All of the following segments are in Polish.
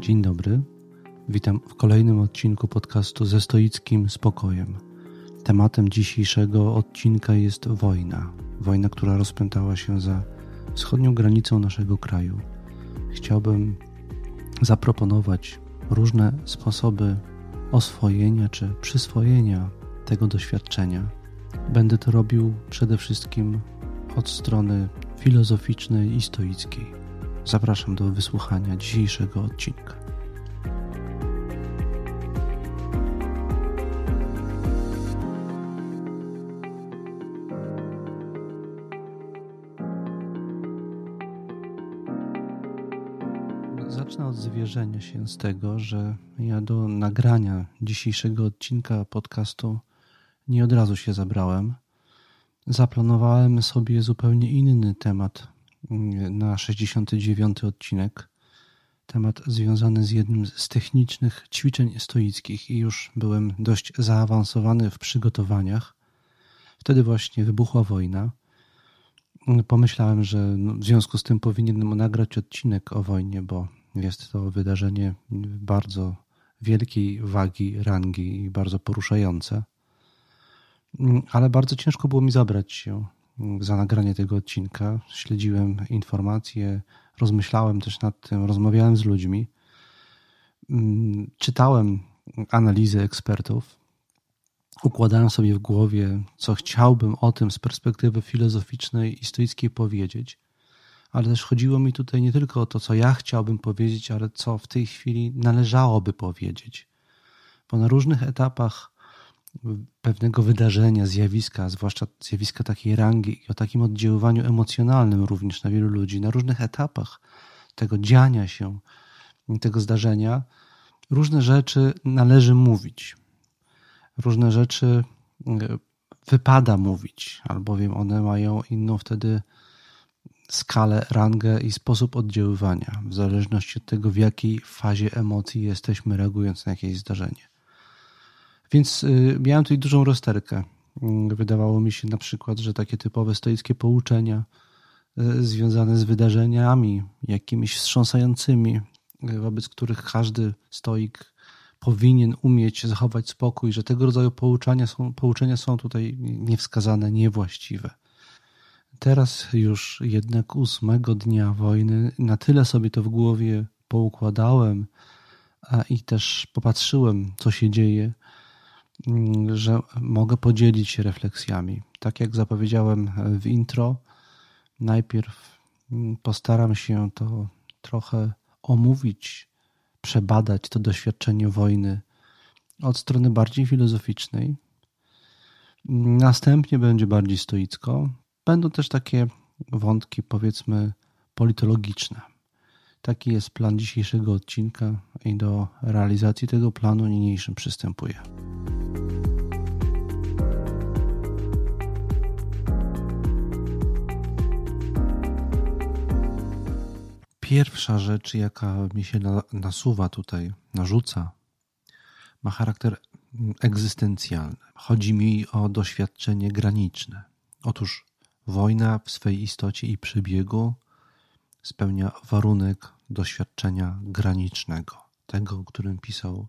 Dzień dobry. Witam w kolejnym odcinku podcastu ze stoickim spokojem. Tematem dzisiejszego odcinka jest wojna. Wojna, która rozpętała się za wschodnią granicą naszego kraju. Chciałbym zaproponować różne sposoby oswojenia czy przyswojenia tego doświadczenia. Będę to robił przede wszystkim od strony filozoficznej i stoickiej. Zapraszam do wysłuchania dzisiejszego odcinka. Zacznę od zwierzenia się z tego, że ja do nagrania dzisiejszego odcinka podcastu nie od razu się zabrałem. Zaplanowałem sobie zupełnie inny temat na 69 odcinek. Temat związany z jednym z technicznych ćwiczeń stoickich i już byłem dość zaawansowany w przygotowaniach. Wtedy właśnie wybuchła wojna. Pomyślałem, że no, w związku z tym powinienem nagrać odcinek o wojnie, bo jest to wydarzenie bardzo wielkiej wagi, rangi i bardzo poruszające. Ale bardzo ciężko było mi zabrać się za nagranie tego odcinka. Śledziłem informacje, rozmyślałem też nad tym, rozmawiałem z ludźmi, mm, czytałem analizy ekspertów, układałem sobie w głowie, co chciałbym o tym z perspektywy filozoficznej i stoickiej powiedzieć. Ale też chodziło mi tutaj nie tylko o to, co ja chciałbym powiedzieć, ale co w tej chwili należałoby powiedzieć. Bo na różnych etapach pewnego wydarzenia, zjawiska, zwłaszcza zjawiska takiej rangi i o takim oddziaływaniu emocjonalnym również na wielu ludzi, na różnych etapach tego dziania się, tego zdarzenia, różne rzeczy należy mówić. Różne rzeczy e, wypada mówić, albowiem one mają inną wtedy skalę, rangę i sposób oddziaływania, w zależności od tego, w jakiej fazie emocji jesteśmy, reagując na jakieś zdarzenie. Więc y, miałem tutaj dużą rozterkę. Mm, wydawało mi się na przykład, że takie typowe stoickie pouczenia y, związane z wydarzeniami jakimiś wstrząsającymi, y, wobec których każdy stoik powinien umieć zachować spokój, że tego rodzaju pouczenia są, pouczenia są tutaj niewskazane, niewłaściwe. Teraz już jednak ósmego dnia wojny na tyle sobie to w głowie poukładałem i też popatrzyłem, co się dzieje, że mogę podzielić się refleksjami. Tak jak zapowiedziałem w intro, najpierw mm, postaram się to trochę omówić, przebadać to doświadczenie wojny od strony bardziej filozoficznej. Następnie będzie bardziej stoicko. Będą też takie wątki, powiedzmy, politologiczne. Taki jest plan dzisiejszego odcinka i do realizacji tego planu niniejszym przystępuję. Pierwsza rzecz, jaka mi się nasuwa tutaj, narzuca, ma charakter egzystencjalny. Chodzi mi o doświadczenie graniczne. Otóż wojna w swej istocie i przebiegu spełnia warunek doświadczenia granicznego, tego, o którym pisał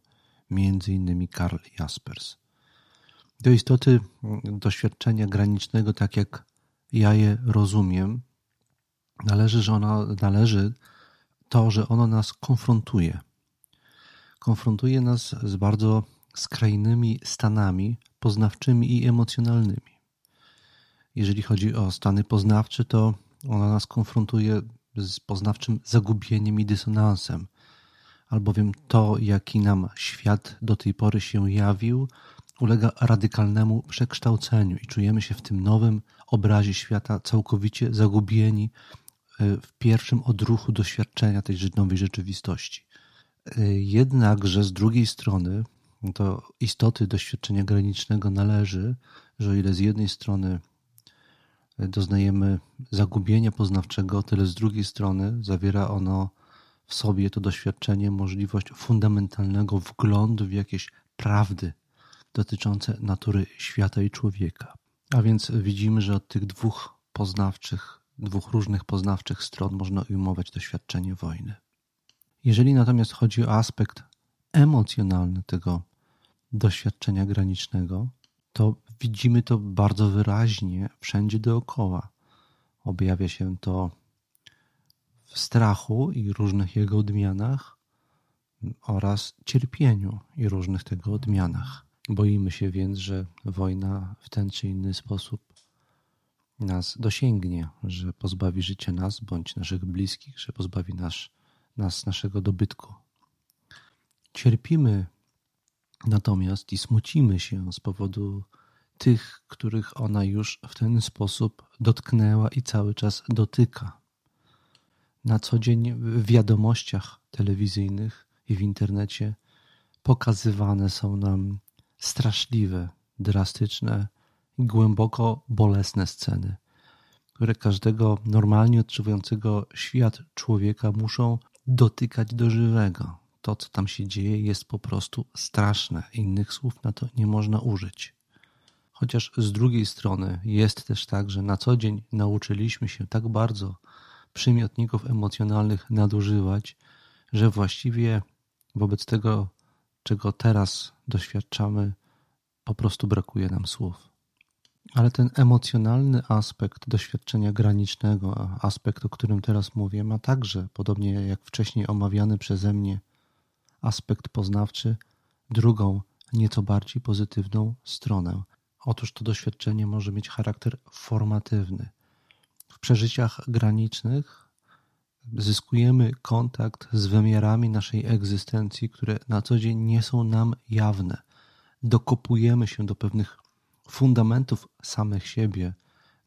innymi Karl Jaspers. Do istoty doświadczenia granicznego, tak jak ja je rozumiem, należy, że ona należy to, że ono nas konfrontuje. Konfrontuje nas z bardzo skrajnymi stanami poznawczymi i emocjonalnymi. Jeżeli chodzi o stany poznawcze, to ona nas konfrontuje z poznawczym zagubieniem i dysonansem, albowiem to, jaki nam świat do tej pory się jawił, ulega radykalnemu przekształceniu i czujemy się w tym nowym obrazie świata całkowicie zagubieni w pierwszym odruchu doświadczenia tej nowej rzeczywistości. E, jednakże z drugiej strony do istoty doświadczenia granicznego należy, że o ile z jednej strony doznajemy zagubienia poznawczego, tyle z drugiej strony zawiera ono w sobie to doświadczenie możliwość fundamentalnego wglądu w jakieś prawdy dotyczące natury świata i człowieka. A więc widzimy, że od tych dwóch poznawczych dwóch różnych poznawczych stron można ujmować doświadczenie wojny. Jeżeli natomiast chodzi o aspekt emocjonalny tego doświadczenia granicznego, to widzimy to bardzo wyraźnie wszędzie dookoła. Objawia się to w strachu i różnych jego odmianach oraz cierpieniu i różnych tego odmianach. Boimy się więc, że wojna w ten czy inny sposób nas dosięgnie, że pozbawi życia nas bądź naszych bliskich, że pozbawi nas, nas naszego dobytku. Cierpimy natomiast i smucimy się z powodu tych, których ona już w ten sposób dotknęła i cały czas dotyka. Na co dzień w wiadomościach telewizyjnych i w internecie pokazywane są nam straszliwe, drastyczne głęboko bolesne sceny, które każdego normalnie odczuwającego świat człowieka muszą dotykać do żywego. To, co tam się dzieje, jest po prostu straszne. Innych słów na to nie można użyć. Chociaż z drugiej strony jest też tak, że na co dzień nauczyliśmy się tak bardzo przymiotników emocjonalnych nadużywać, że właściwie wobec tego, czego teraz doświadczamy, po prostu brakuje nam słów. Ale ten emocjonalny aspekt doświadczenia granicznego, aspekt, o którym teraz mówię, ma także, podobnie jak wcześniej omawiany przeze mnie, aspekt poznawczy, drugą, nieco bardziej pozytywną stronę. Otóż to doświadczenie może mieć charakter formatywny. W przeżyciach granicznych zyskujemy kontakt z wymiarami naszej egzystencji, które na co dzień nie są nam jawne. Dokopujemy się do pewnych fundamentów samych siebie,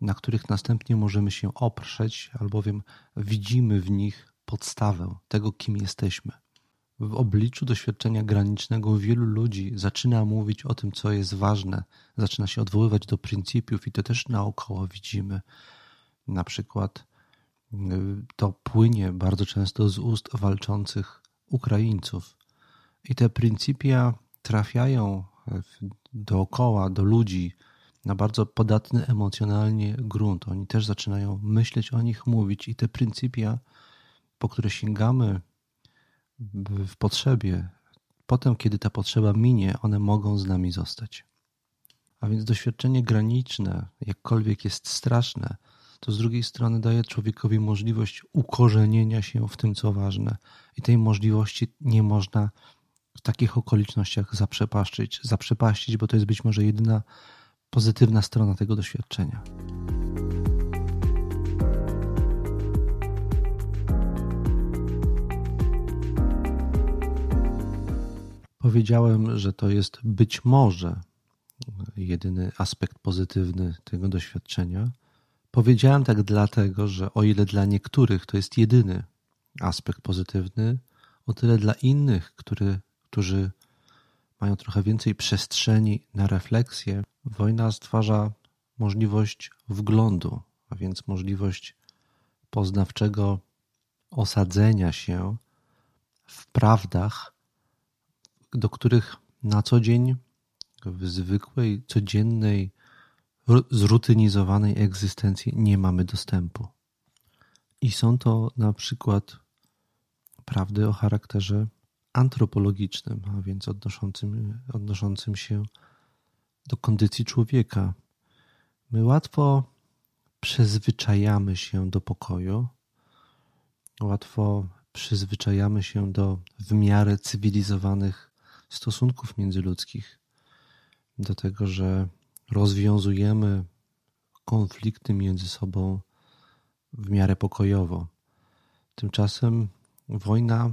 na których następnie możemy się oprzeć, albowiem widzimy w nich podstawę tego, kim jesteśmy. W obliczu doświadczenia granicznego wielu ludzi zaczyna mówić o tym, co jest ważne, zaczyna się odwoływać do pryncypiów, i to też naokoło widzimy. Na przykład y, to płynie bardzo często z ust walczących Ukraińców. I te pryncypia trafiają dookoła do ludzi na bardzo podatny emocjonalnie grunt. Oni też zaczynają myśleć o nich, mówić, i te pryncypia, po które sięgamy w potrzebie, potem, kiedy ta potrzeba minie, one mogą z nami zostać. A więc doświadczenie graniczne, jakkolwiek jest straszne, to z drugiej strony daje człowiekowi możliwość ukorzenienia się w tym, co ważne. I tej możliwości nie można w takich okolicznościach zaprzepaszczyć, zaprzepaścić, bo to jest być może jedyna pozytywna strona tego doświadczenia. Powiedziałem, że to jest być może jedyny aspekt pozytywny tego doświadczenia. Powiedziałem tak dlatego, że o ile dla niektórych to jest jedyny aspekt pozytywny, o tyle dla innych, który, którzy mają trochę więcej przestrzeni na refleksję, wojna stwarza możliwość wglądu, a więc możliwość poznawczego osadzenia się w prawdach, do których na co dzień w zwykłej, codziennej, zrutynizowanej egzystencji nie mamy dostępu. I są to na przykład prawdy o charakterze antropologicznym, a więc odnoszącym, odnoszącym się do kondycji człowieka. My łatwo przyzwyczajamy się do pokoju, łatwo przyzwyczajamy się do w miarę cywilizowanych stosunków międzyludzkich, do tego, że rozwiązujemy konflikty między sobą w miarę pokojowo. Tymczasem wojna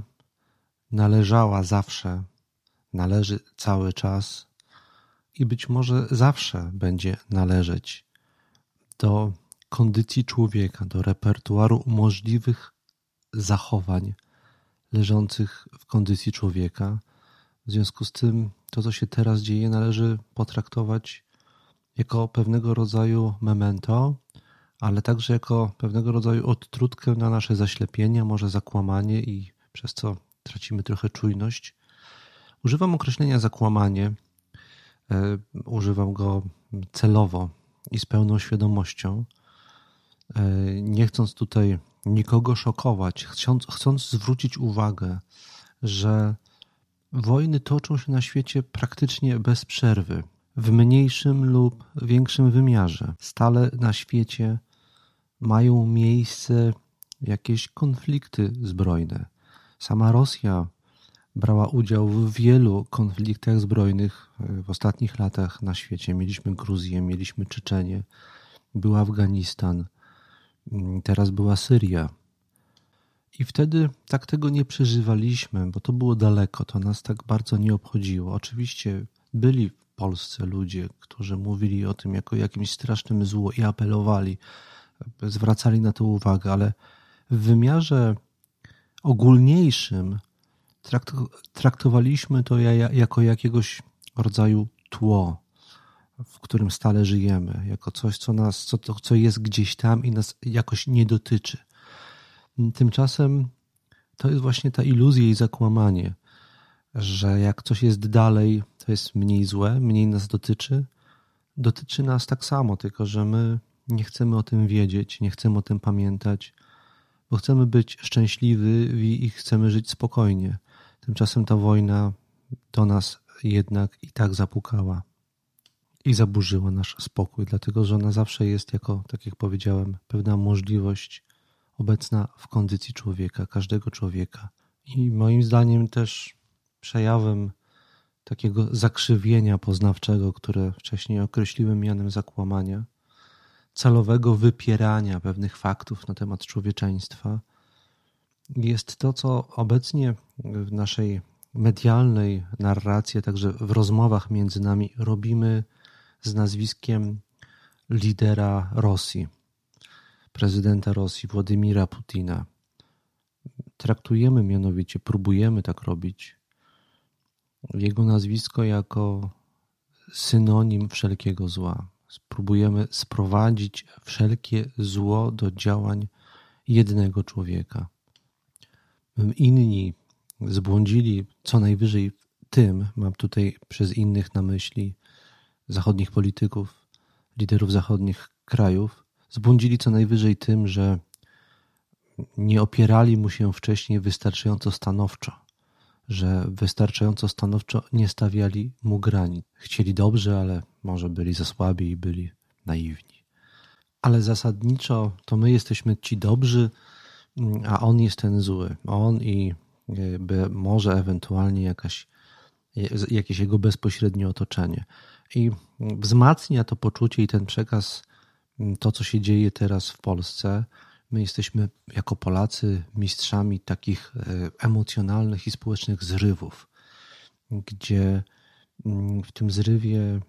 należała zawsze, należy cały czas i być może zawsze będzie należeć do kondycji człowieka, do repertuaru możliwych zachowań leżących w kondycji człowieka, w związku z tym to, co się teraz dzieje, należy potraktować jako pewnego rodzaju memento, ale także jako pewnego rodzaju odtrutkę na nasze zaślepienia, może zakłamanie i przez co tracimy trochę czujność. Używam określenia zakłamanie, e, używam go celowo i z pełną świadomością, e, nie chcąc tutaj nikogo szokować, chcąc, chcąc zwrócić uwagę, że wojny toczą się na świecie praktycznie bez przerwy, w mniejszym lub większym wymiarze. Stale na świecie mają miejsce jakieś konflikty zbrojne. Sama Rosja brała udział w wielu konfliktach zbrojnych w ostatnich latach na świecie. Mieliśmy Gruzję, mieliśmy Czeczenię, był Afganistan, teraz była Syria. I wtedy tak tego nie przeżywaliśmy, bo to było daleko, to nas tak bardzo nie obchodziło. Oczywiście byli w Polsce ludzie, którzy mówili o tym jako jakimś strasznym zło i apelowali, zwracali na to uwagę, ale w wymiarze ogólniejszym traktowaliśmy to jako jakiegoś rodzaju tło, w którym stale żyjemy, jako coś, co nas, co, co jest gdzieś tam i nas jakoś nie dotyczy. Tymczasem to jest właśnie ta iluzja i zakłamanie, że jak coś jest dalej, to jest mniej złe, mniej nas dotyczy. Dotyczy nas tak samo, tylko że my nie chcemy o tym wiedzieć, nie chcemy o tym pamiętać, bo chcemy być szczęśliwi i chcemy żyć spokojnie. Tymczasem ta wojna do nas jednak i tak zapukała i zaburzyła nasz spokój, dlatego że ona zawsze jest jako, tak jak powiedziałem, pewna możliwość obecna w kondycji człowieka, każdego człowieka. I moim zdaniem też przejawem takiego zakrzywienia poznawczego, które wcześniej określiłem mianem zakłamania, celowego wypierania pewnych faktów na temat człowieczeństwa, jest to, co obecnie w naszej medialnej narracji, a także w rozmowach między nami robimy z nazwiskiem lidera Rosji, prezydenta Rosji Władimira Putina. Traktujemy mianowicie, próbujemy tak robić, jego nazwisko jako synonim wszelkiego zła. Spróbujemy sprowadzić wszelkie zło do działań jednego człowieka. Inni zbłądzili co najwyżej tym, mam tutaj przez innych na myśli, zachodnich polityków, liderów zachodnich krajów, zbłądzili co najwyżej tym, że nie opierali mu się wcześniej wystarczająco stanowczo, że wystarczająco stanowczo nie stawiali mu granic. Chcieli dobrze, ale może byli za słabi i byli naiwni. Ale zasadniczo to my jesteśmy ci dobrzy, a on jest ten zły. On i e, może ewentualnie jakaś, jakieś jego bezpośrednie otoczenie. I wzmacnia to poczucie i ten przekaz, to co się dzieje teraz w Polsce. My jesteśmy jako Polacy mistrzami takich e, emocjonalnych i społecznych zrywów, gdzie w tym zrywie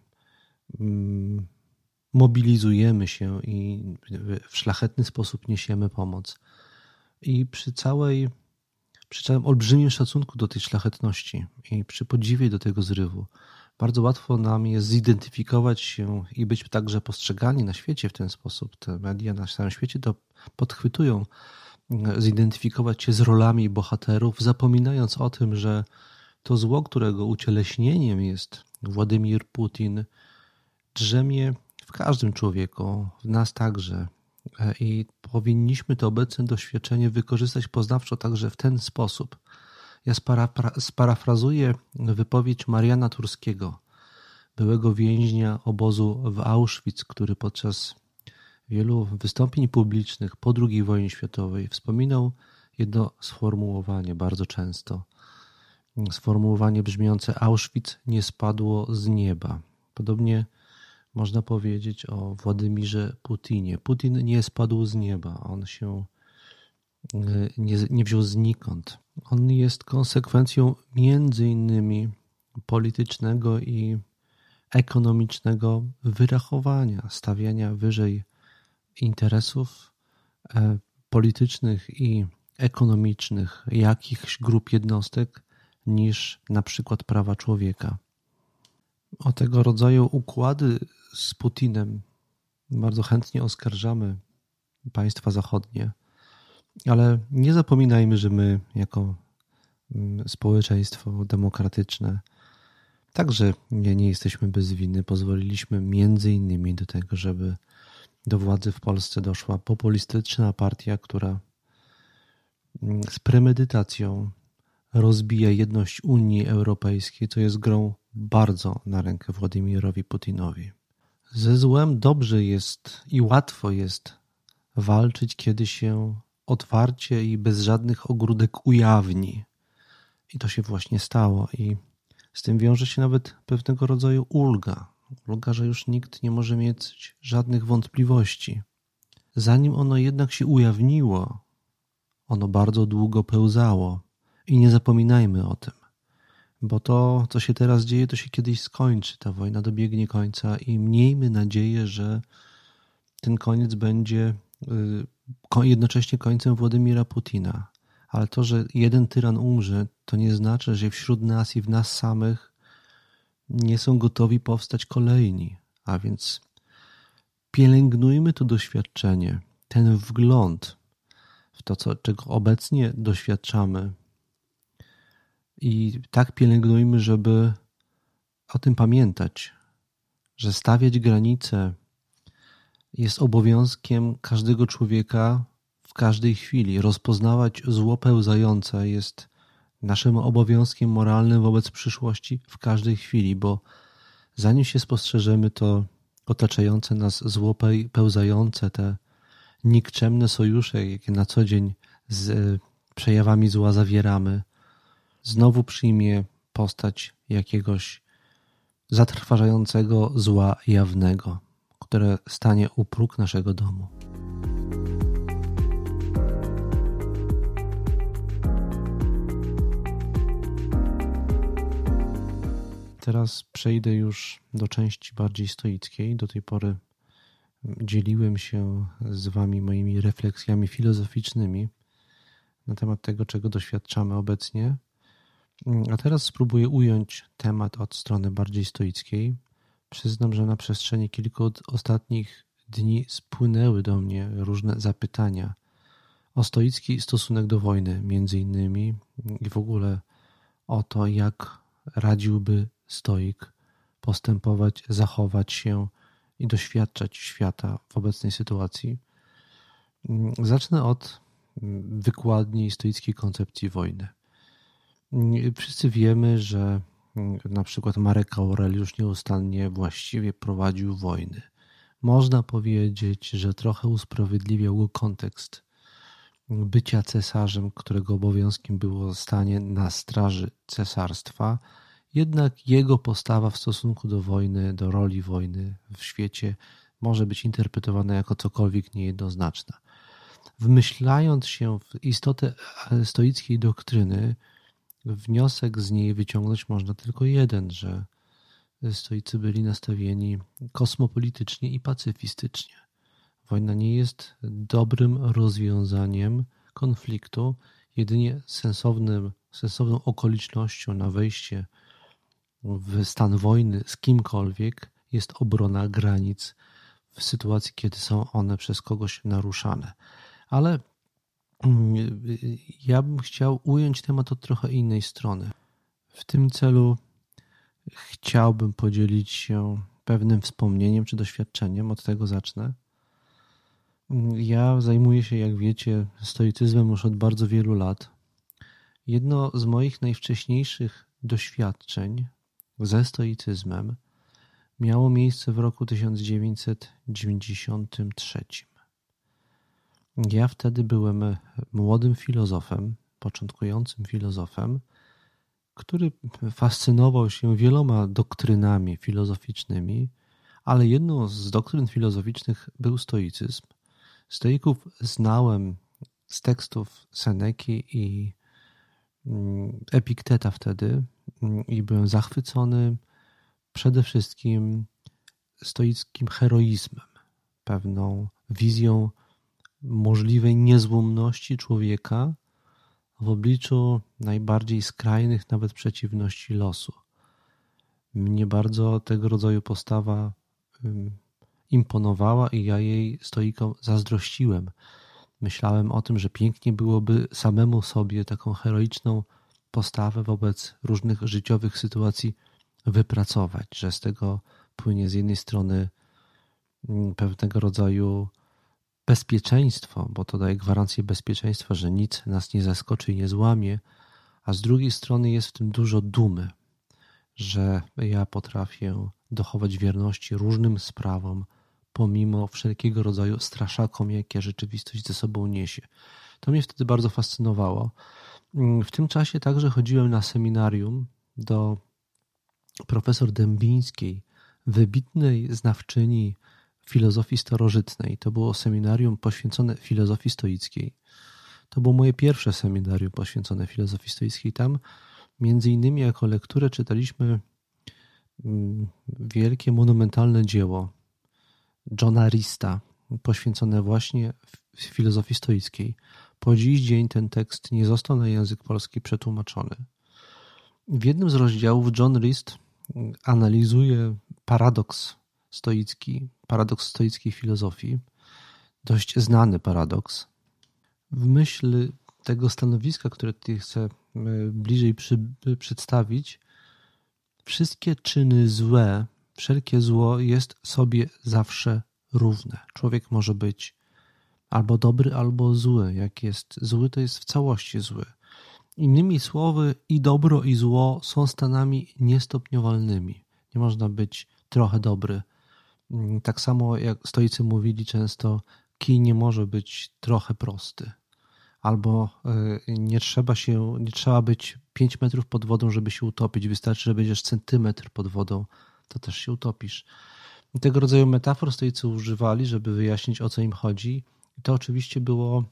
mobilizujemy się i w szlachetny sposób niesiemy pomoc. I przy całej, przy całym olbrzymim szacunku do tej szlachetności i przy podziwie do tego zrywu, bardzo łatwo nam jest zidentyfikować się i być także postrzegani na świecie w ten sposób. Te media na całym świecie to podchwytują, zidentyfikować się z rolami bohaterów, zapominając o tym, że to zło, którego ucieleśnieniem jest Władimir Putin, drzemie w każdym człowieku, w nas także. E, I powinniśmy to obecne doświadczenie wykorzystać poznawczo także w ten sposób. Ja sparafrazuję wypowiedź Mariana Turskiego, byłego więźnia obozu w Auschwitz, który podczas wielu wystąpień publicznych po II wojnie światowej wspominał jedno sformułowanie bardzo często. Sformułowanie brzmiące Auschwitz nie spadło z nieba. Podobnie można powiedzieć o Władymirze Putinie. Putin nie spadł z nieba, on się nie, nie wziął znikąd. On jest konsekwencją między innymi politycznego i ekonomicznego wyrachowania, stawiania wyżej interesów e, politycznych i ekonomicznych jakichś grup jednostek niż na przykład prawa człowieka. O tego rodzaju układy z Putinem bardzo chętnie oskarżamy państwa zachodnie ale nie zapominajmy, że my, jako mm, społeczeństwo demokratyczne, także nie, nie jesteśmy bez winy. Pozwoliliśmy między innymi do tego, żeby do władzy w Polsce doszła populistyczna partia, która z premedytacją rozbija jedność Unii Europejskiej, to jest grą bardzo na rękę Władimirowi Putinowi. Ze złem dobrze jest i łatwo jest walczyć, kiedy się otwarcie i bez żadnych ogródek ujawni. I to się właśnie stało. I z tym wiąże się nawet pewnego rodzaju ulga. Ulga, że już nikt nie może mieć żadnych wątpliwości. Zanim ono jednak się ujawniło, ono bardzo długo pełzało. I nie zapominajmy o tym, bo to, co się teraz dzieje, to się kiedyś skończy. Ta wojna dobiegnie końca i miejmy nadzieję, że ten koniec będzie y, jednocześnie końcem Władimira Putina. Ale to, że jeden tyran umrze, to nie znaczy, że wśród nas i w nas samych nie są gotowi powstać kolejni. A więc pielęgnujmy to doświadczenie, ten wgląd w to, co, czego obecnie doświadczamy. I tak pielęgnujmy, żeby o tym pamiętać, że stawiać granice jest obowiązkiem każdego człowieka w każdej chwili. Rozpoznawać zło pełzające jest naszym obowiązkiem moralnym wobec przyszłości w każdej chwili, bo zanim się spostrzeżemy, to otaczające nas zło pełzające, te nikczemne sojusze, jakie na co dzień z e, przejawami zła zawieramy, znowu przyjmie postać jakiegoś zatrważającego zła jawnego, które stanie u próg naszego domu. Teraz przejdę już do części bardziej stoickiej. Do tej pory dzieliłem się z Wami moimi refleksjami filozoficznymi na temat tego, czego doświadczamy obecnie. A teraz spróbuję ująć temat od strony bardziej stoickiej. Przyznam, że na przestrzeni kilku ostatnich dni spłynęły do mnie różne zapytania o stoicki stosunek do wojny, między innymi, i w ogóle o to, jak radziłby stoik postępować, zachować się i doświadczać świata w obecnej sytuacji. Zacznę od wykładni stoickiej koncepcji wojny. Wszyscy wiemy, że na przykład Marek Aureliusz nieustannie właściwie prowadził wojny. Można powiedzieć, że trochę usprawiedliwiał go kontekst bycia cesarzem, którego obowiązkiem było stanie na straży cesarstwa, jednak jego postawa w stosunku do wojny, do roli wojny w świecie może być interpretowana jako cokolwiek niejednoznaczna. Wmyślając się w istotę stoickiej doktryny, wniosek z niej wyciągnąć można tylko jeden, że stoicy byli nastawieni kosmopolitycznie i pacyfistycznie. Wojna nie jest dobrym rozwiązaniem konfliktu, jedynie sensownym, sensowną okolicznością na wejście w stan wojny z kimkolwiek jest obrona granic w sytuacji, kiedy są one przez kogoś naruszane. Ale ja bym chciał ująć temat od trochę innej strony. W tym celu chciałbym podzielić się pewnym wspomnieniem czy doświadczeniem. Od tego zacznę. Ja zajmuję się, jak wiecie, stoicyzmem już od bardzo wielu lat. Jedno z moich najwcześniejszych doświadczeń ze stoicyzmem miało miejsce w roku 1993. Ja wtedy byłem młodym filozofem, początkującym filozofem, który fascynował się wieloma doktrynami filozoficznymi, ale jedną z doktryn filozoficznych był stoicyzm. Stoików znałem z tekstów Seneki i mm, Epikteta wtedy, i byłem zachwycony przede wszystkim stoickim heroizmem, pewną wizją możliwej niezłomności człowieka w obliczu najbardziej skrajnych nawet przeciwności losu. Mnie bardzo tego rodzaju postawa imponowała i ja jej stoikom zazdrościłem. Myślałem o tym, że pięknie byłoby samemu sobie taką heroiczną postawę wobec różnych życiowych sytuacji wypracować, że z tego płynie z jednej strony mm, pewnego rodzaju bezpieczeństwo, bo to daje gwarancję bezpieczeństwa, że nic nas nie zaskoczy i nie złamie, a z drugiej strony jest w tym dużo dumy, że ja potrafię dochować wierności różnym sprawom, pomimo wszelkiego rodzaju straszakom, jakie rzeczywistość ze sobą niesie. To mnie wtedy bardzo fascynowało. W tym czasie także chodziłem na seminarium do profesor Dębińskiej, wybitnej znawczyni filozofii starożytnej. To było seminarium poświęcone filozofii stoickiej. To było moje pierwsze seminarium poświęcone filozofii stoickiej. Tam między innymi jako lekturę czytaliśmy mm, wielkie, monumentalne dzieło Johna Rista, poświęcone właśnie filozofii stoickiej. Po dziś dzień ten tekst nie został na język polski przetłumaczony. W jednym z rozdziałów John Rist analizuje paradoks stoicki, paradoks stoickiej filozofii, dość znany paradoks. W myśl tego stanowiska, które tutaj chcę e, bliżej przy, przedstawić, wszystkie czyny złe, wszelkie zło jest sobie zawsze równe. Człowiek może być albo dobry, albo zły. Jak jest zły, to jest w całości zły. Innymi słowy, i dobro, i zło są stanami niestopniowalnymi. Nie można być trochę dobry. Mm, tak samo jak stoicy mówili często, kij nie może być trochę prosty. Albo y, nie trzeba się, nie trzeba być 5 metrów pod wodą, żeby się utopić. Wystarczy, że będziesz centymetr pod wodą, to też się utopisz. Tego rodzaju metafor stoicy używali, żeby wyjaśnić o co im chodzi. I to oczywiście było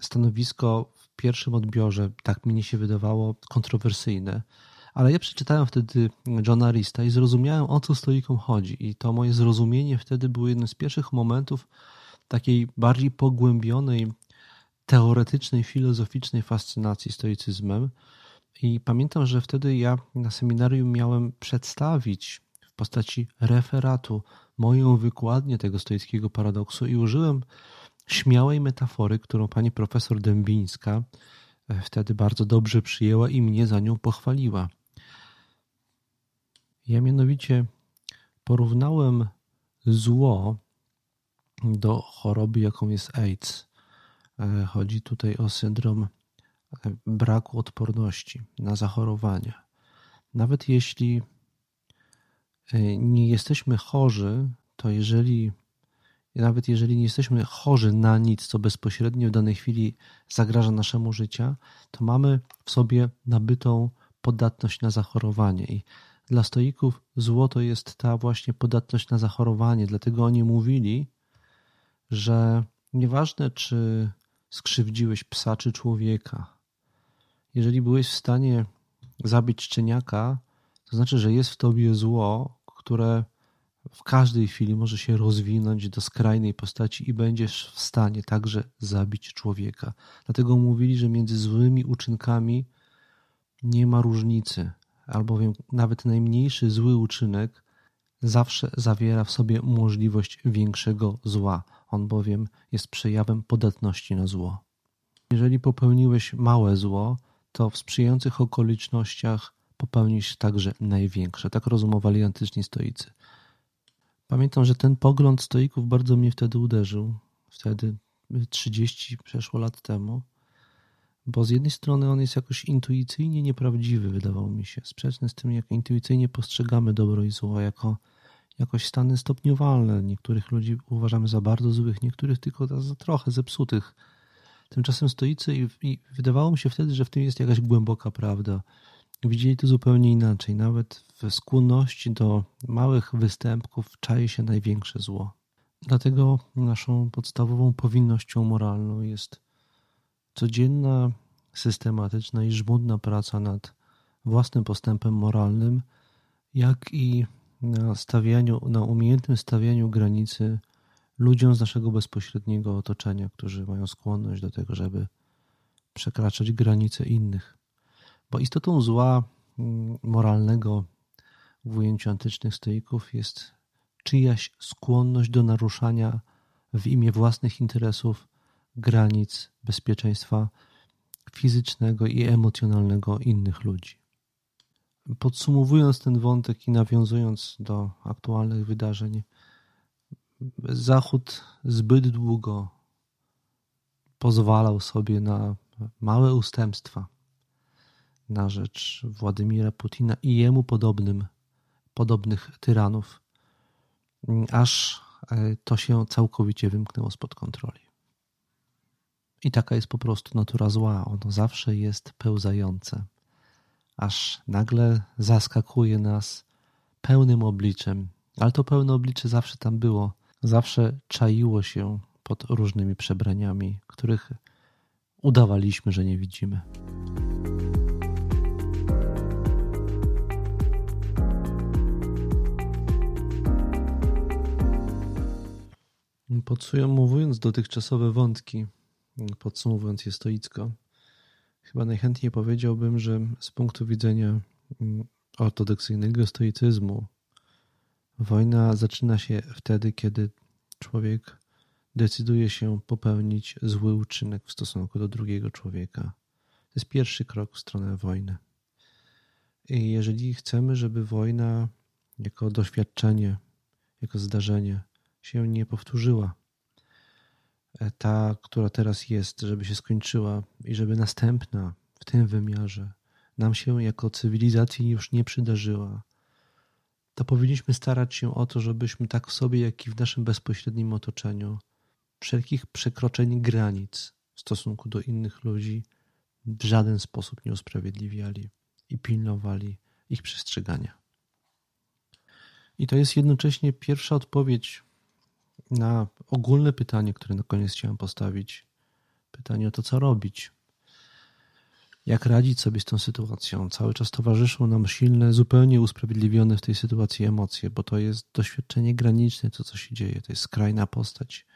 stanowisko w pierwszym odbiorze, tak mi się wydawało, kontrowersyjne. Ale ja przeczytałem wtedy Johna Rista i zrozumiałem, o co stoikom chodzi. I to moje zrozumienie wtedy było jednym z pierwszych momentów takiej bardziej pogłębionej, teoretycznej, filozoficznej fascynacji stoicyzmem. I pamiętam, że wtedy ja na seminarium miałem przedstawić w postaci referatu moją wykładnię tego stoickiego paradoksu i użyłem śmiałej metafory, którą pani profesor Dębińska e, wtedy bardzo dobrze przyjęła i mnie za nią pochwaliła. Ja mianowicie porównałem zło do choroby, jaką jest AIDS. E, chodzi tutaj o syndrom e, braku odporności na zachorowania. Nawet jeśli nie jesteśmy chorzy, to jeżeli nawet jeżeli nie jesteśmy chorzy na nic, co bezpośrednio w danej chwili zagraża naszemu życiu, to mamy w sobie nabytą podatność na zachorowanie. I dla stoików złoto jest ta właśnie podatność na zachorowanie. Dlatego oni mówili, że nieważne, czy skrzywdziłeś psa czy człowieka, jeżeli byłeś w stanie zabić szczeniaka, to znaczy, że jest w tobie zło, które w każdej chwili może się rozwinąć do skrajnej postaci i będziesz w stanie także zabić człowieka. Dlatego mówili, że między złymi uczynkami nie ma różnicy, albowiem nawet najmniejszy zły uczynek zawsze zawiera w sobie możliwość większego zła. On bowiem jest przejawem podatności na zło. Jeżeli popełniłeś małe zło, to w sprzyjających okolicznościach popełnisz także największe. Tak rozumowali antyczni stoicy. Pamiętam, że ten pogląd stoików bardzo mnie wtedy uderzył. Wtedy 30 przeszło lat temu. Bo z jednej strony on jest jakoś intuicyjnie nieprawdziwy, wydawał mi się. Sprzeczny z tym, jak intuicyjnie postrzegamy dobro i zło, jako jakoś stany stopniowalne. Niektórych ludzi uważamy za bardzo złych, niektórych tylko za trochę zepsutych. Tymczasem stoicy i, i wydawało mi się wtedy, że w tym jest jakaś głęboka prawda widzieli to zupełnie inaczej. Nawet w skłonności do małych występków czai się największe zło. Dlatego naszą podstawową powinnością moralną jest codzienna, systematyczna i żmudna praca nad własnym postępem moralnym, jak i na, stawianiu, na umiejętnym stawianiu granicy ludziom z naszego bezpośredniego otoczenia, którzy mają skłonność do tego, żeby przekraczać granice innych. Bo istotą zła mm, moralnego w ujęciu antycznych stoików jest czyjaś skłonność do naruszania w imię własnych interesów granic bezpieczeństwa fizycznego i emocjonalnego innych ludzi. Podsumowując ten wątek i nawiązując do aktualnych wydarzeń, Zachód zbyt długo pozwalał sobie na małe ustępstwa na rzecz Władimira Putina i jemu podobnym, podobnych tyranów, aż e, to się całkowicie wymknęło spod kontroli. I taka jest po prostu natura zła. Ono zawsze jest pełzające, aż nagle zaskakuje nas pełnym obliczem. Ale to pełne oblicze zawsze tam było, zawsze czaiło się pod różnymi przebraniami, których udawaliśmy, że nie widzimy. Podsumowując dotychczasowe wątki, podsumowując je stoicko, chyba najchętniej powiedziałbym, że z punktu widzenia mm, ortodoksyjnego stoicyzmu wojna zaczyna się wtedy, kiedy człowiek decyduje się popełnić zły uczynek w stosunku do drugiego człowieka. To jest pierwszy krok w stronę wojny. I jeżeli chcemy, żeby wojna jako doświadczenie, jako zdarzenie się nie powtórzyła, ta, która teraz jest, żeby się skończyła i żeby następna w tym wymiarze nam się jako cywilizacji już nie przydarzyła, to powinniśmy starać się o to, żebyśmy tak w sobie, jak i w naszym bezpośrednim otoczeniu wszelkich przekroczeń granic w stosunku do innych ludzi w żaden sposób nie usprawiedliwiali i pilnowali ich przestrzegania. I to jest jednocześnie pierwsza odpowiedź na ogólne pytanie, które na koniec chciałem postawić. Pytanie o to, co robić. Jak radzić sobie z tą sytuacją? Cały czas towarzyszą nam silne, zupełnie usprawiedliwione w tej sytuacji emocje, bo to jest doświadczenie graniczne, to co się dzieje. To jest skrajna postać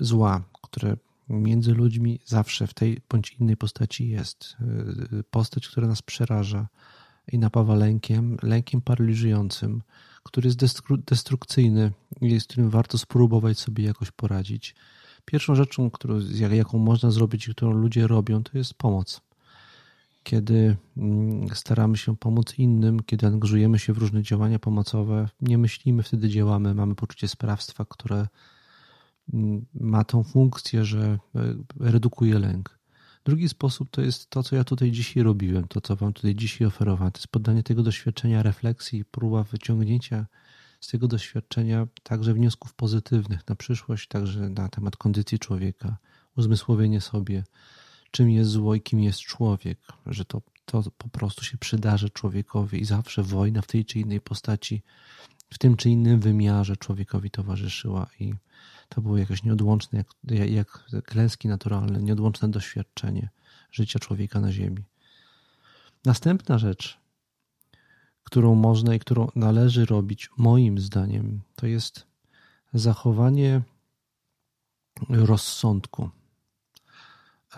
zła, które między ludźmi zawsze w tej bądź innej postaci jest. Postać, która nas przeraża i napawa lękiem, lękiem paraliżującym, który jest destrukcyjny i z którym warto spróbować sobie jakoś poradzić. Pierwszą rzeczą, którą, jaką można zrobić i którą ludzie robią, to jest pomoc. Kiedy mm, staramy się pomóc innym, kiedy angażujemy się w różne działania pomocowe, nie myślimy, wtedy działamy, mamy poczucie sprawstwa, które mm, ma tą funkcję, że e, redukuje lęk. Drugi sposób to jest to, co ja tutaj dzisiaj robiłem, to, co Wam tutaj dzisiaj oferowałem. To jest poddanie tego doświadczenia refleksji, próba wyciągnięcia z tego doświadczenia także wniosków pozytywnych na przyszłość, także na temat kondycji człowieka, uzmysłowienie sobie, czym jest zło i kim jest człowiek, że to, to po prostu się przydarzy człowiekowi i zawsze wojna w tej czy innej postaci, w tym czy innym wymiarze człowiekowi towarzyszyła i to było jakoś nieodłączne, jak, jak klęski naturalne, nieodłączne doświadczenie życia człowieka na Ziemi. Następna rzecz, którą można i którą należy robić, moim zdaniem, to jest zachowanie rozsądku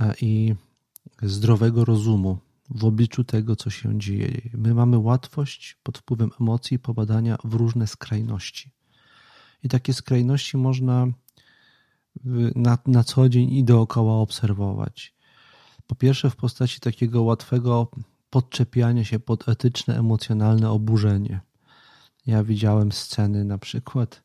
e, i zdrowego rozumu w obliczu tego, co się dzieje. My mamy łatwość pod wpływem emocji popadania w różne skrajności. I takie skrajności można na, na co dzień i dookoła obserwować. Po pierwsze, w postaci takiego łatwego podczepiania się pod etyczne, emocjonalne oburzenie. Ja widziałem sceny na przykład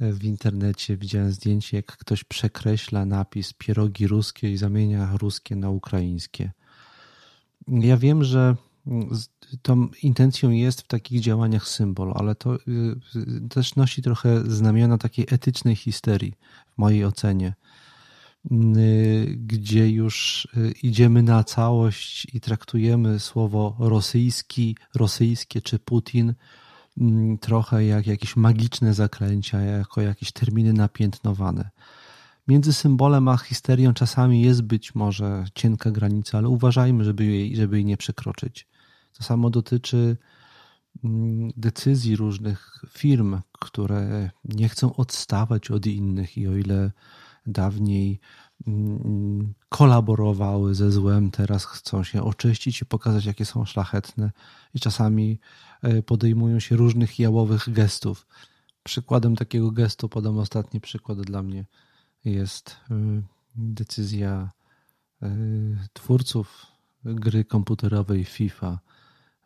w internecie, widziałem zdjęcie, jak ktoś przekreśla napis pierogi ruskie i zamienia ruskie na ukraińskie. Ja wiem, że tą intencją jest w takich działaniach symbol, ale to y, też nosi trochę znamiona takiej etycznej histerii, w mojej ocenie, y, gdzie już y, idziemy na całość i traktujemy słowo rosyjski, rosyjskie czy Putin mm, trochę jak jakieś magiczne zaklęcia, jako jakieś terminy napiętnowane. Między symbolem a histerią czasami jest być może cienka granica, ale uważajmy, żeby jej, żeby jej nie przekroczyć. To samo dotyczy mm, decyzji różnych firm, które nie chcą odstawać od innych i o ile dawniej mm, kolaborowały ze złem, teraz chcą się oczyścić i pokazać, jakie są szlachetne, i czasami e, podejmują się różnych jałowych gestów. Przykładem takiego gestu, podam ostatni przykład dla mnie, jest e, decyzja e, twórców gry komputerowej FIFA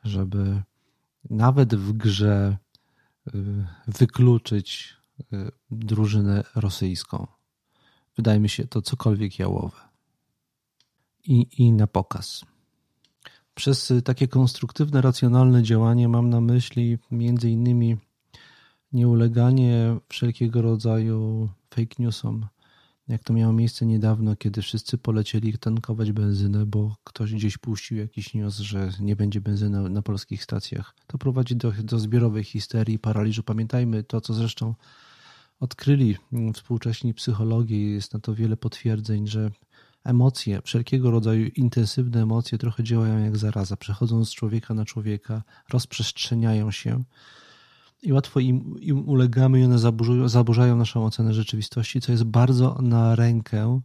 żeby nawet w grze y, wykluczyć y, drużynę rosyjską. wydaje mi się to cokolwiek jałowe. I, i na pokaz. Przez takie konstruktywne, racjonalne działanie mam na myśli między innymi nieuleganie wszelkiego rodzaju fake newsom, jak to miało miejsce niedawno, kiedy wszyscy polecieli tankować benzynę, bo ktoś gdzieś puścił jakiś news, że nie będzie benzyny na polskich stacjach. To prowadzi do, do zbiorowej histerii, paraliżu. Pamiętajmy to, co zresztą odkryli współcześni psychologie, jest na to wiele potwierdzeń, że emocje, wszelkiego rodzaju intensywne emocje trochę działają jak zaraza, przechodzą z człowieka na człowieka, rozprzestrzeniają się i łatwo im, im ulegamy i one zaburzają, zaburzają naszą ocenę rzeczywistości, co jest bardzo na rękę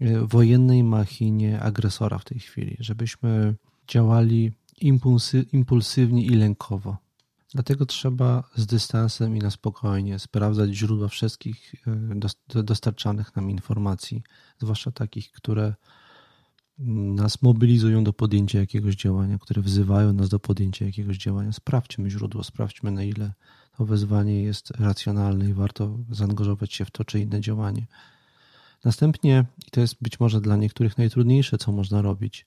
e, wojennej machinie agresora w tej chwili, żebyśmy działali impulsy, impulsywnie i lękowo. Dlatego trzeba z dystansem i na spokojnie sprawdzać źródła wszystkich e, dostarczanych nam informacji, zwłaszcza takich, które nas mobilizują do podjęcia jakiegoś działania, które wzywają nas do podjęcia jakiegoś działania. Sprawdźmy źródło, sprawdźmy na ile to wezwanie jest racjonalne i warto zaangażować się w to czy inne działanie. Następnie, i to jest być może dla niektórych najtrudniejsze, co można robić,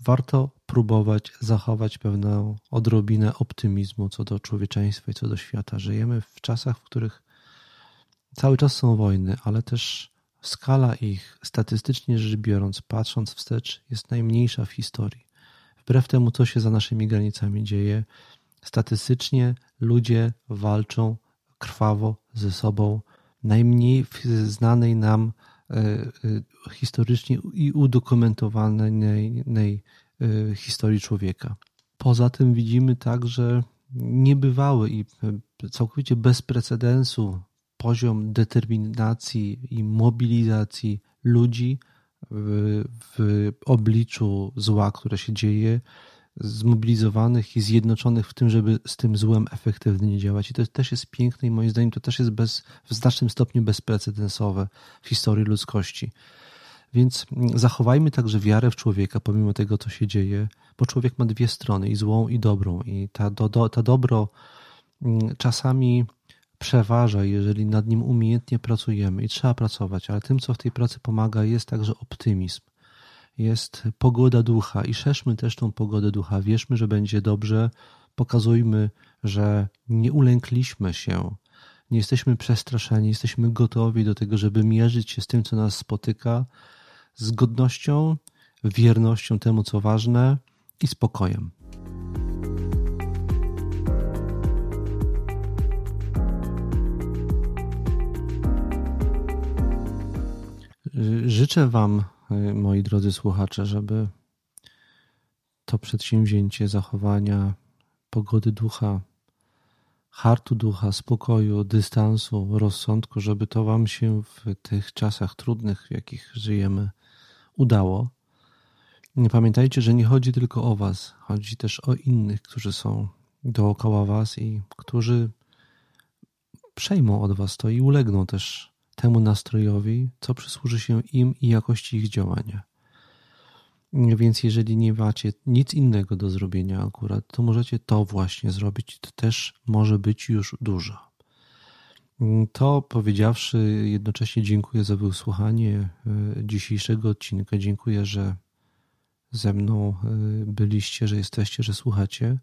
warto próbować zachować pewną odrobinę optymizmu co do człowieczeństwa i co do świata. Żyjemy w czasach, w których cały czas są wojny, ale też Skala ich, statystycznie rzecz biorąc, patrząc wstecz, jest najmniejsza w historii. Wbrew temu, co się za naszymi granicami dzieje, statystycznie ludzie walczą krwawo ze sobą, najmniej w znanej nam e, e, historycznie i udokumentowanej e, historii człowieka. Poza tym widzimy także niebywały i całkowicie bez precedensu poziom determinacji i mobilizacji ludzi w, w obliczu zła, które się dzieje, zmobilizowanych i zjednoczonych w tym, żeby z tym złem efektywnie działać. I to też jest piękne i moim zdaniem to też jest bez, w znacznym stopniu bezprecedensowe w historii ludzkości. Więc zachowajmy także wiarę w człowieka, pomimo tego, co się dzieje, bo człowiek ma dwie strony, i złą, i dobrą. I ta, do, do, ta dobro mm, czasami przeważa, jeżeli nad nim umiejętnie pracujemy i trzeba pracować, ale tym, co w tej pracy pomaga, jest także optymizm. Jest pogoda ducha i szerzmy też tą pogodę ducha. Wierzmy, że będzie dobrze. Pokazujmy, że nie ulękliśmy się, nie jesteśmy przestraszeni, jesteśmy gotowi do tego, żeby mierzyć się z tym, co nas spotyka, z godnością, wiernością temu, co ważne i spokojem. Życzę Wam, y, moi drodzy słuchacze, żeby to przedsięwzięcie zachowania pogody ducha, hartu ducha, spokoju, dystansu, rozsądku, żeby to Wam się w tych czasach trudnych, w jakich żyjemy, udało. Pamiętajcie, że nie chodzi tylko o Was, chodzi też o innych, którzy są dookoła Was i którzy przejmą od Was to i ulegną też temu nastrojowi, co przysłuży się im i jakości ich działania. Więc jeżeli nie macie nic innego do zrobienia akurat, to możecie to właśnie zrobić. To też może być już dużo. To powiedziawszy, jednocześnie dziękuję za wysłuchanie e, dzisiejszego odcinka. Dziękuję, że ze mną e, byliście, że jesteście, że słuchacie.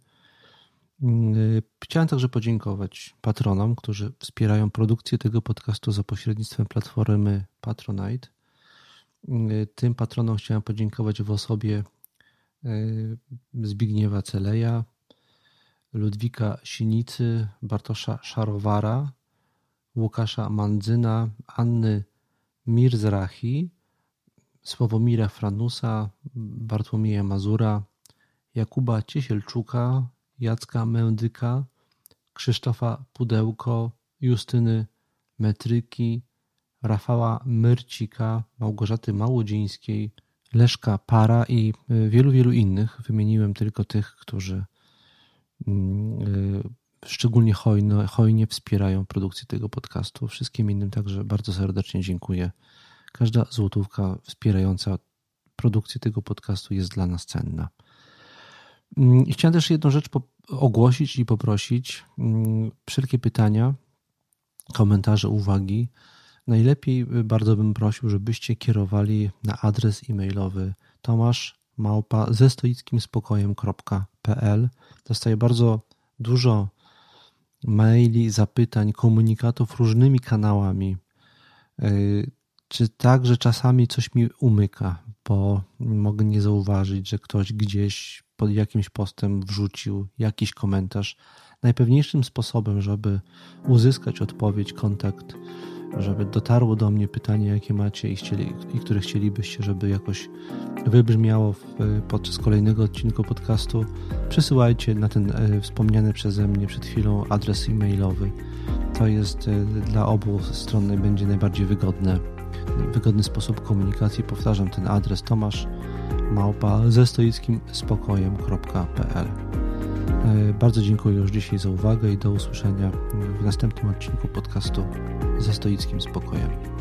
Y, chciałem także podziękować patronom, którzy wspierają produkcję tego podcastu za pośrednictwem platformy Patronite. Y, tym patronom chciałem podziękować w osobie y, Zbigniewa Celeja, Ludwika Sinicy, Bartosza Szarowara, Łukasza Mandzyna, Anny Mirzrachi, Sławomira Franusa, Bartłomieja Mazura, Jakuba Ciesielczuka, Jacka Mędyka, Krzysztofa Pudełko, Justyny Metryki, Rafała Myrcika, Małgorzaty Małodzińskiej, Leszka Para i y, wielu, wielu innych. Wymieniłem tylko tych, którzy mm, y, szczególnie hojno, hojnie wspierają produkcję tego podcastu. Wszystkim innym także bardzo serdecznie dziękuję. Każda złotówka wspierająca produkcję tego podcastu jest dla nas cenna. Mm, chciałem też jedną rzecz ogłosić i poprosić. Mm, wszelkie pytania, komentarze, uwagi Najlepiej bardzo bym prosił, żebyście kierowali na adres e-mailowy tomasz małpa ze stoickim spokojem.pl. Dostaję bardzo dużo maili, zapytań, komunikatów różnymi kanałami. Czy tak, że czasami coś mi umyka, bo mogę nie zauważyć, że ktoś gdzieś pod jakimś postem wrzucił jakiś komentarz. Najpewniejszym sposobem, żeby uzyskać odpowiedź, kontakt, żeby dotarło do mnie pytanie, jakie macie i, chcieli, i które chcielibyście, żeby jakoś wybrzmiało w, podczas kolejnego odcinku podcastu, przesyłajcie na ten e, wspomniany przeze mnie przed chwilą adres e-mailowy. To jest e, dla obu stron będzie najbardziej wygodne, wygodny sposób komunikacji. Powtarzam ten adres tomasz małpa ze stoickim spokojem.pl e, Bardzo dziękuję już dzisiaj za uwagę i do usłyszenia w następnym odcinku podcastu ze stoickim spokojem.